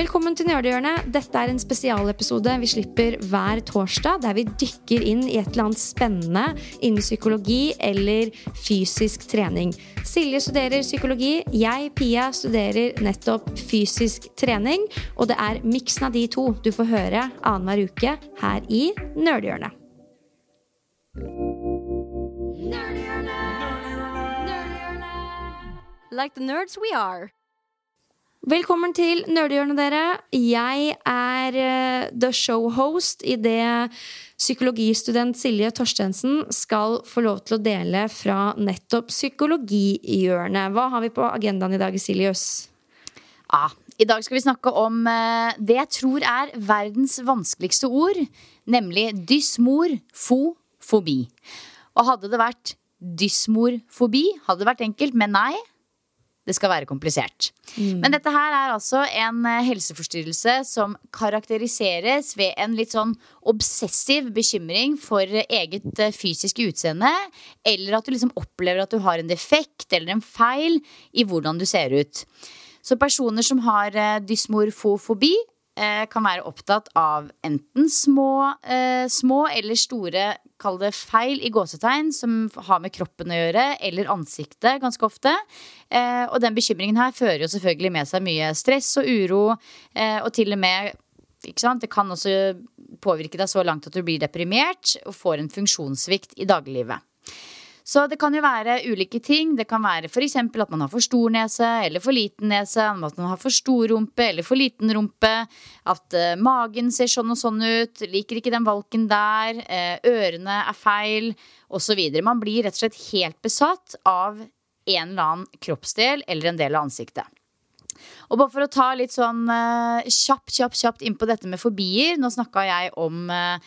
Velkommen til Nerdehjørnet. Dette er en spesialepisode vi slipper hver torsdag, der vi dykker inn i et eller annet spennende innen psykologi eller fysisk trening. Silje studerer psykologi, jeg, Pia, studerer nettopp fysisk trening. Og det er miksen av de to du får høre annenhver uke her i Nerdehjørnet. Like the nerds we are. Velkommen til Nerdehjørnet, dere. Jeg er uh, the show-host det psykologistudent Silje Torstensen skal få lov til å dele fra nettopp psykologihjørnet. Hva har vi på agendaen i dag, Siljus? Ja, I dag skal vi snakke om uh, det jeg tror er verdens vanskeligste ord. Nemlig dysmorfofobi. Og hadde det vært dysmorfobi, hadde det vært enkelt, men nei det skal være komplisert. Mm. Men dette her er altså en eh, helseforstyrrelse som karakteriseres ved en litt sånn obsessiv bekymring for eget eh, fysiske utseende. Eller at du liksom opplever at du har en defekt eller en feil i hvordan du ser ut. Så personer som har eh, dysmorfofobi, kan være opptatt av enten små, små eller store kall det feil i gåsetegn som har med kroppen å gjøre, eller ansiktet ganske ofte. Eh, og den bekymringen her fører jo selvfølgelig med seg mye stress og uro, eh, og til og med Det kan også påvirke deg så langt at du blir deprimert og får en funksjonssvikt i dagliglivet. Så det kan jo være ulike ting. Det kan være f.eks. at man har for stor nese eller for liten nese. At man har for stor rumpe eller for liten rumpe. At uh, magen ser sånn og sånn ut. Liker ikke den valken der. Uh, ørene er feil. Osv. Man blir rett og slett helt besatt av en eller annen kroppsdel eller en del av ansiktet. Og bare for å ta litt sånn uh, kjapt, kjapt, kjapt inn på dette med fobier. Nå snakka jeg om uh,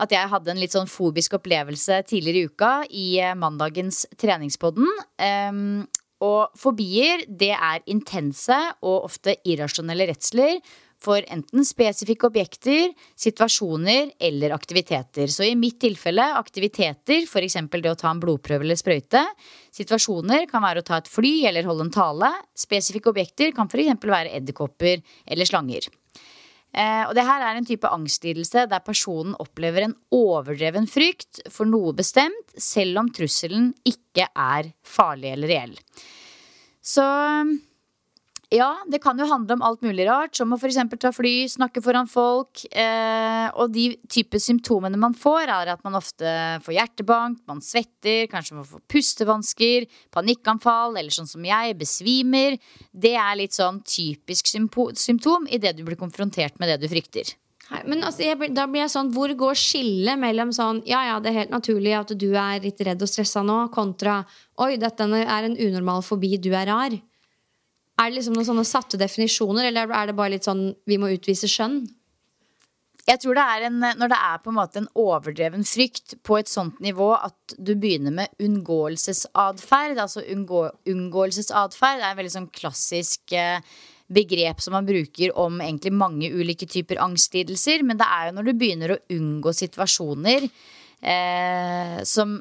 at jeg hadde en litt sånn fobisk opplevelse tidligere i uka i eh, mandagens treningspodden. Um, og fobier, det er intense og ofte irrasjonelle redsler for enten spesifikke objekter, situasjoner eller aktiviteter. Så i mitt tilfelle aktiviteter, f.eks. det å ta en blodprøve eller sprøyte. Situasjoner kan være å ta et fly eller holde en tale. Spesifikke objekter kan f.eks. være edderkopper eller slanger. Eh, og det her er en type angstlidelse der personen opplever en overdreven frykt for noe bestemt, selv om trusselen ikke er farlig eller reell. Så ja, det kan jo handle om alt mulig rart, som å f.eks. ta fly, snakke foran folk. Eh, og de type symptomene man får, er at man ofte får hjertebank, man svetter, kanskje man får pustevansker, panikkanfall, eller sånn som jeg, besvimer. Det er litt sånn typisk symptom idet du blir konfrontert med det du frykter. Nei, men altså, jeg, da blir jeg sånn, Hvor går skillet mellom sånn Ja, ja, det er helt naturlig at du er litt redd og stressa nå, kontra Oi, dette er en unormal fobi, du er rar. Er det liksom noen sånne satte definisjoner, eller er det bare litt sånn vi må utvise skjønn? Jeg tror det er en, Når det er på en måte en overdreven frykt på et sånt nivå at du begynner med unngåelsesatferd Altså unngå, unngåelsesatferd er en veldig sånn klassisk eh, begrep som man bruker om egentlig mange ulike typer angstlidelser. Men det er jo når du begynner å unngå situasjoner eh, som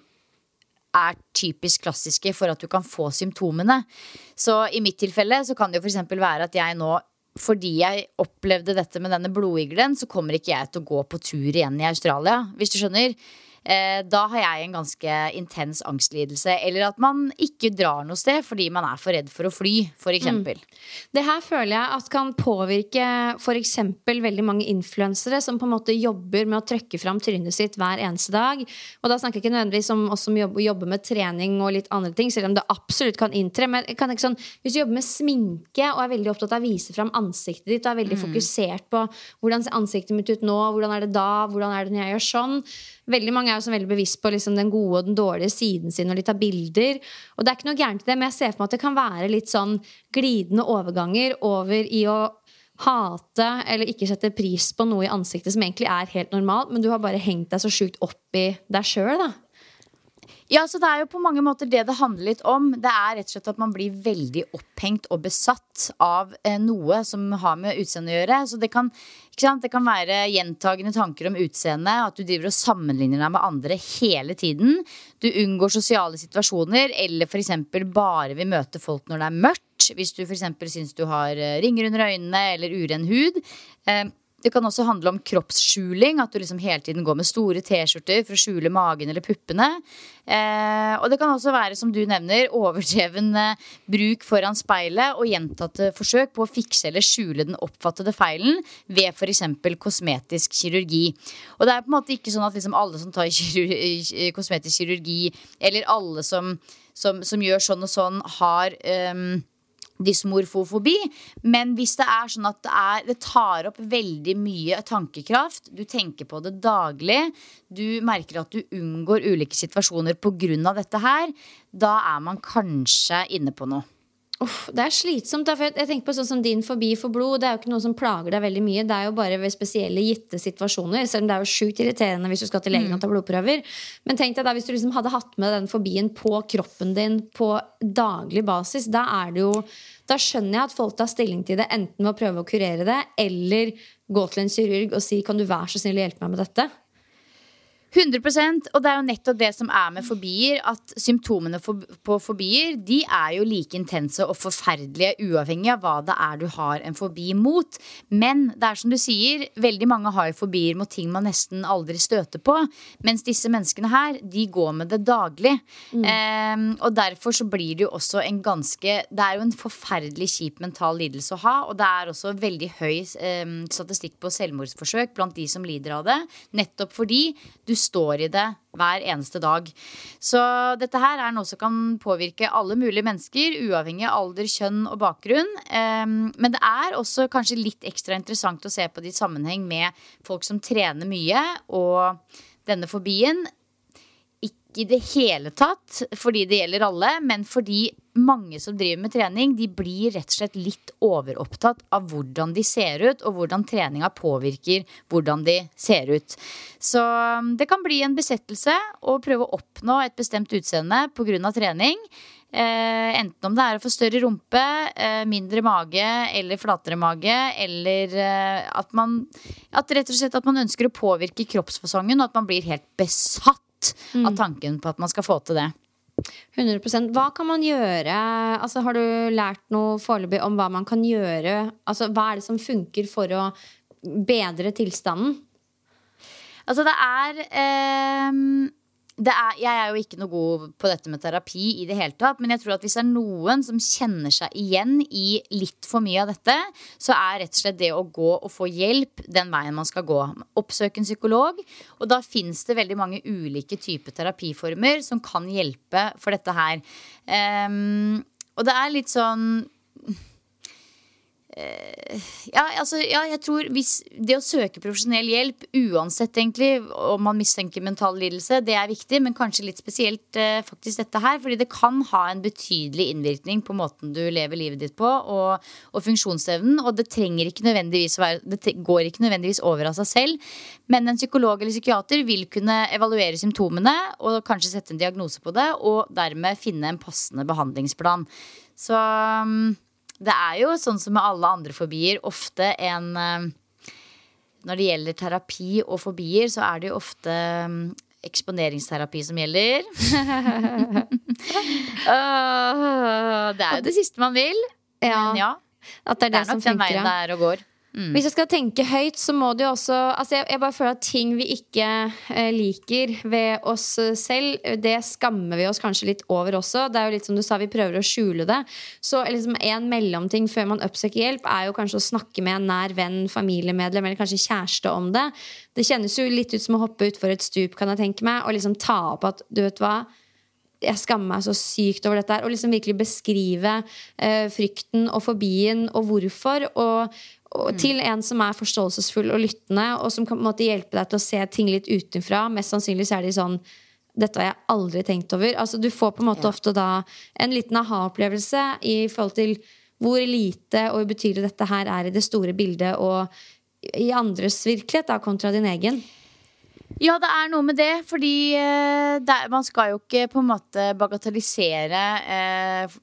er typisk klassiske for at du kan få symptomene. Så i mitt tilfelle så kan det jo f.eks. være at jeg nå fordi jeg opplevde dette med denne blodiglen, så kommer ikke jeg til å gå på tur igjen i Australia. Hvis du skjønner da har jeg en ganske intens angstlidelse. Eller at man ikke drar noe sted fordi man er for redd for å fly, f.eks. Mm. Det her føler jeg at kan påvirke f.eks. veldig mange influensere som på en måte jobber med å trøkke fram trynet sitt hver eneste dag. Og da snakker jeg ikke nødvendigvis om oss som jobber, jobber, med trening og litt andre ting, selv om det absolutt kan inntre. Men kan sånn, hvis du jobber med sminke og er veldig opptatt av å vise fram ansiktet ditt og er veldig mm. fokusert på hvordan ser ansiktet mitt ut nå, hvordan er det da, hvordan er det når jeg gjør sånn Veldig mange er jo så veldig bevisst på liksom den gode og den dårlige siden sin når de tar bilder. Og det er ikke noe gærent i det, men jeg ser for meg at det kan være litt sånn glidende overganger over i å hate eller ikke sette pris på noe i ansiktet som egentlig er helt normalt, men du har bare hengt deg så sjukt opp i deg sjøl, da. Ja, så Det er jo på mange måter det det handler litt om. Det er rett og slett at man blir veldig opphengt og besatt av eh, noe som har med utseendet å gjøre. Så det kan, det kan være gjentagende tanker om utseendet, at du driver og sammenligner deg med andre hele tiden. Du unngår sosiale situasjoner, eller f.eks. bare vil møte folk når det er mørkt. Hvis du f.eks. syns du har eh, ringer under øynene eller uren hud. Eh, det kan også handle om kroppsskjuling. At du liksom hele tiden går med store T-skjorter for å skjule magen eller puppene. Eh, og det kan også være, som du nevner, overdreven eh, bruk foran speilet og gjentatte forsøk på å fikse eller skjule den oppfattede feilen ved f.eks. kosmetisk kirurgi. Og det er på en måte ikke sånn at liksom alle som tar kirurgi, kosmetisk kirurgi, eller alle som, som, som, gjør sånn og sånn, har um, dysmorfofobi. Men hvis det er sånn at det, er, det, tar opp veldig mye tankekraft, du tenker på det daglig, du merker at du unngår ulike situasjoner pga. dette her, da er man kanskje inne på noe. Uff, det er slitsomt. Da, for jeg, tenker på sånn som Din fobi for blod. Det er jo ikke noe som plager deg veldig mye. Det er jo bare ved spesielle gitte situasjoner. Selv om det er jo sjukt irriterende hvis du skal til legen og ta blodprøver. Men tenk deg da hvis du liksom hadde hatt med den fobien på kroppen din på daglig basis. Da er det jo Da skjønner jeg at folk tar stilling til det enten ved å prøve å kurere det, eller gå til en kirurg og si kan du være så snill å hjelpe meg med dette. 100% Og det er jo nettopp det som er med fobier, at symptomene på fobier de er jo like intense og forferdelige uavhengig av hva det er du har en fobi mot. Men det er som du sier, veldig mange har jo fobier mot ting man nesten aldri støter på. Mens disse menneskene her, de går med det daglig. Mm. Um, og derfor så blir det jo også en ganske Det er jo en forferdelig kjip mental lidelse å ha, og det er også veldig høy um, statistikk på selvmordsforsøk blant de som lider av det. Nettopp fordi du står i det hver eneste dag. Så dette her er noe som kan påvirke alle mulige mennesker, uavhengig av alder, kjønn og bakgrunn. Um, men det er også kanskje litt ekstra interessant å se på det i sammenheng med folk som trener mye, og denne fobien ikke i det hele tatt fordi det gjelder alle, men fordi mange som driver med trening, de blir rett og slett litt overopptatt av hvordan de ser ut, og hvordan treninga påvirker hvordan de ser ut. Så um, det kan bli en besettelse å prøve å oppnå et bestemt utseende pga. trening. Eh, enten om det er å få større rumpe, eh, mindre mage eller flatere mage, eller eh, at man At rett og slett at man ønsker å påvirke kroppsfasongen, og at man blir helt besatt mm. av tanken på at man skal få til det. 100% Hva kan man gjøre? Altså, har du lært noe foreløpig om hva man kan gjøre? Altså, hva er det som funker for å bedre tilstanden? Altså, det er eh, er, jeg er jo ikke noe god på dette med terapi i det hele tatt. Men jeg tror at hvis det er noen som kjenner seg igjen i litt for mye av dette, så er rett og slett det å gå og få hjelp den veien man skal gå. Oppsøke en psykolog. Og da fins det veldig mange ulike typer terapiformer som kan hjelpe for dette her. Um, og det er litt sånn ja, altså, ja, jeg tror hvis det å søke profesjonell hjelp, uansett egentlig om man mistenker mental lidelse, det er viktig, men kanskje litt spesielt eh, faktisk dette her. Fordi det kan ha en betydelig innvirkning på måten du lever livet ditt på, og, og funksjonsevnen. Og det ikke være Det går ikke nødvendigvis over av seg selv. Men en psykolog eller psykiater vil kunne evaluere symptomene og kanskje sette en diagnose på det, og dermed finne en passende behandlingsplan. Så um, det er jo sånn som med alle andre fobier, ofte en um, Når det gjelder terapi og fobier, så er det jo ofte um, eksponeringsterapi som gjelder. det er jo det siste man vil. Ja, Men ja, At det er det, det er som nok den funker. veien ja. det er og går. Mm. Hvis jeg skal tenke høyt, så må det jo også altså jeg, jeg bare føler at ting vi ikke eh, liker ved oss selv, det skammer vi oss kanskje litt over også. Det er jo litt som du sa, vi prøver å skjule det. Så liksom en mellomting før man oppsøker hjelp, er jo kanskje å snakke med en nær venn, familiemedlem eller kanskje kjæreste om det. Det kjennes jo litt ut som å hoppe utfor et stup, kan jeg tenke meg, og liksom ta opp at du vet hva jeg skammer meg så sykt over dette her. Og liksom virkelig beskrive eh, frykten og fobien og hvorfor. Og, og til en som er forståelsesfull og lyttende, og som kan måte hjelpe deg til å se ting litt utenfra. Mest sannsynlig så er de sånn dette har jeg aldri tenkt over. Altså, du får på en måte ofte da en liten aha-opplevelse i forhold til hvor lite og ubetydelig dette her er i det store bildet og i andres virkelighet, da, kontra din egen. Ja, det er noe med det, fordi eh, det man skal jo ikke på en måte bagatellisere eh,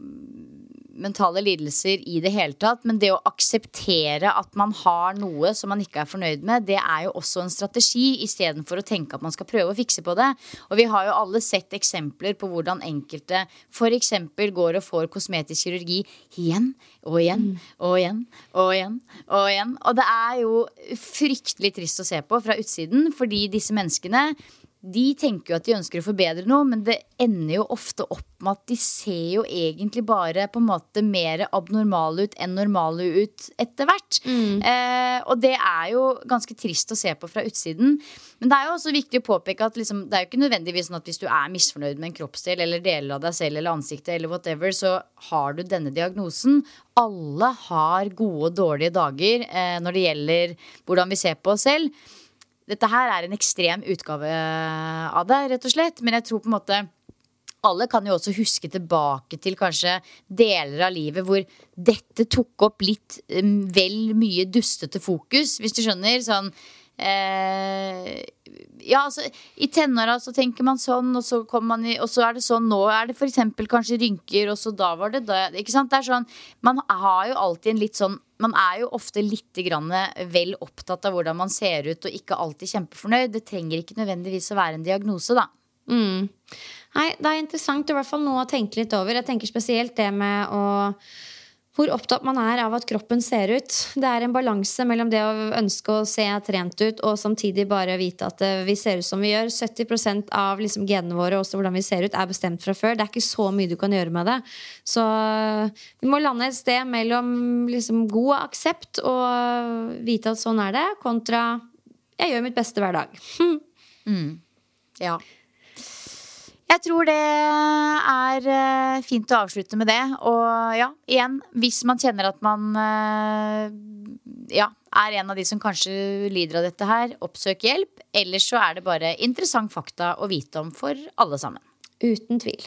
mentale lidelser i det hele tatt, men det å akseptere at man har noe som man ikke er fornøyd med, det er jo også en strategi, istedenfor å tenke at man skal prøve å fikse på det. Og vi har jo alle sett eksempler på hvordan enkelte f.eks. går og får kosmetisk kirurgi igjen og igjen og igjen og igjen og igjen. Og det er jo fryktelig trist å se på fra utsiden, fordi disse menneskene de tenker jo at de ønsker å forbedre noe, men det ender jo ofte opp med at de ser jo egentlig bare på en måte mer abnormale ut enn normale ut etter hvert. Eh, og det er jo ganske trist å se på fra utsiden. Men det er jo også viktig å påpeke at liksom, det er jo ikke nødvendigvis sånn at hvis du er misfornøyd med en kroppsdel eller deler av deg selv eller ansiktet eller whatever, så har du denne diagnosen. Alle har gode og dårlige dager eh, når det gjelder hvordan vi ser på oss selv dette her er en ekstrem utgave av det, rett og slett. Men jeg tror på en måte alle kan jo også huske tilbake til kanskje deler av livet hvor dette tok opp litt um, vel mye dustete fokus, hvis du skjønner. Sånn eh, Ja, altså i tenåra så tenker man sånn, og så, i, og så er det sånn nå. Er det f.eks. kanskje rynker, og så da var det da Ikke sant? Det er sånn Man har jo alltid en litt sånn man er jo ofte litt vel opptatt av hvordan man ser ut, og ikke alltid kjempefornøyd. Det trenger ikke nødvendigvis å være en diagnose, da. Mm. Nei, det er interessant i hvert fall noe å tenke litt over. Jeg tenker spesielt det med å hvor opptatt man er av at kroppen ser ut. Det er en balanse mellom det å ønske å se trent ut og samtidig bare vite at eh, vi ser ut som vi gjør. 70% av liksom genene våre også hvordan vi ser ut, er bestemt fra før. Det er ikke så mye du kan gjøre med det. Så eh, vi må lande et sted mellom liksom god aksept og vite at sånn er det, kontra jeg gjør mitt beste hver dag. Ja. Jeg tror det er eh, fint å avslutte med det. Og ja, igjen, hvis man kjenner at man eh, ja, er en av de som kanskje lider av dette her, oppsøk hjelp. Ellers så er det bare interessant fakta å vite om for alle sammen. Uten tvil.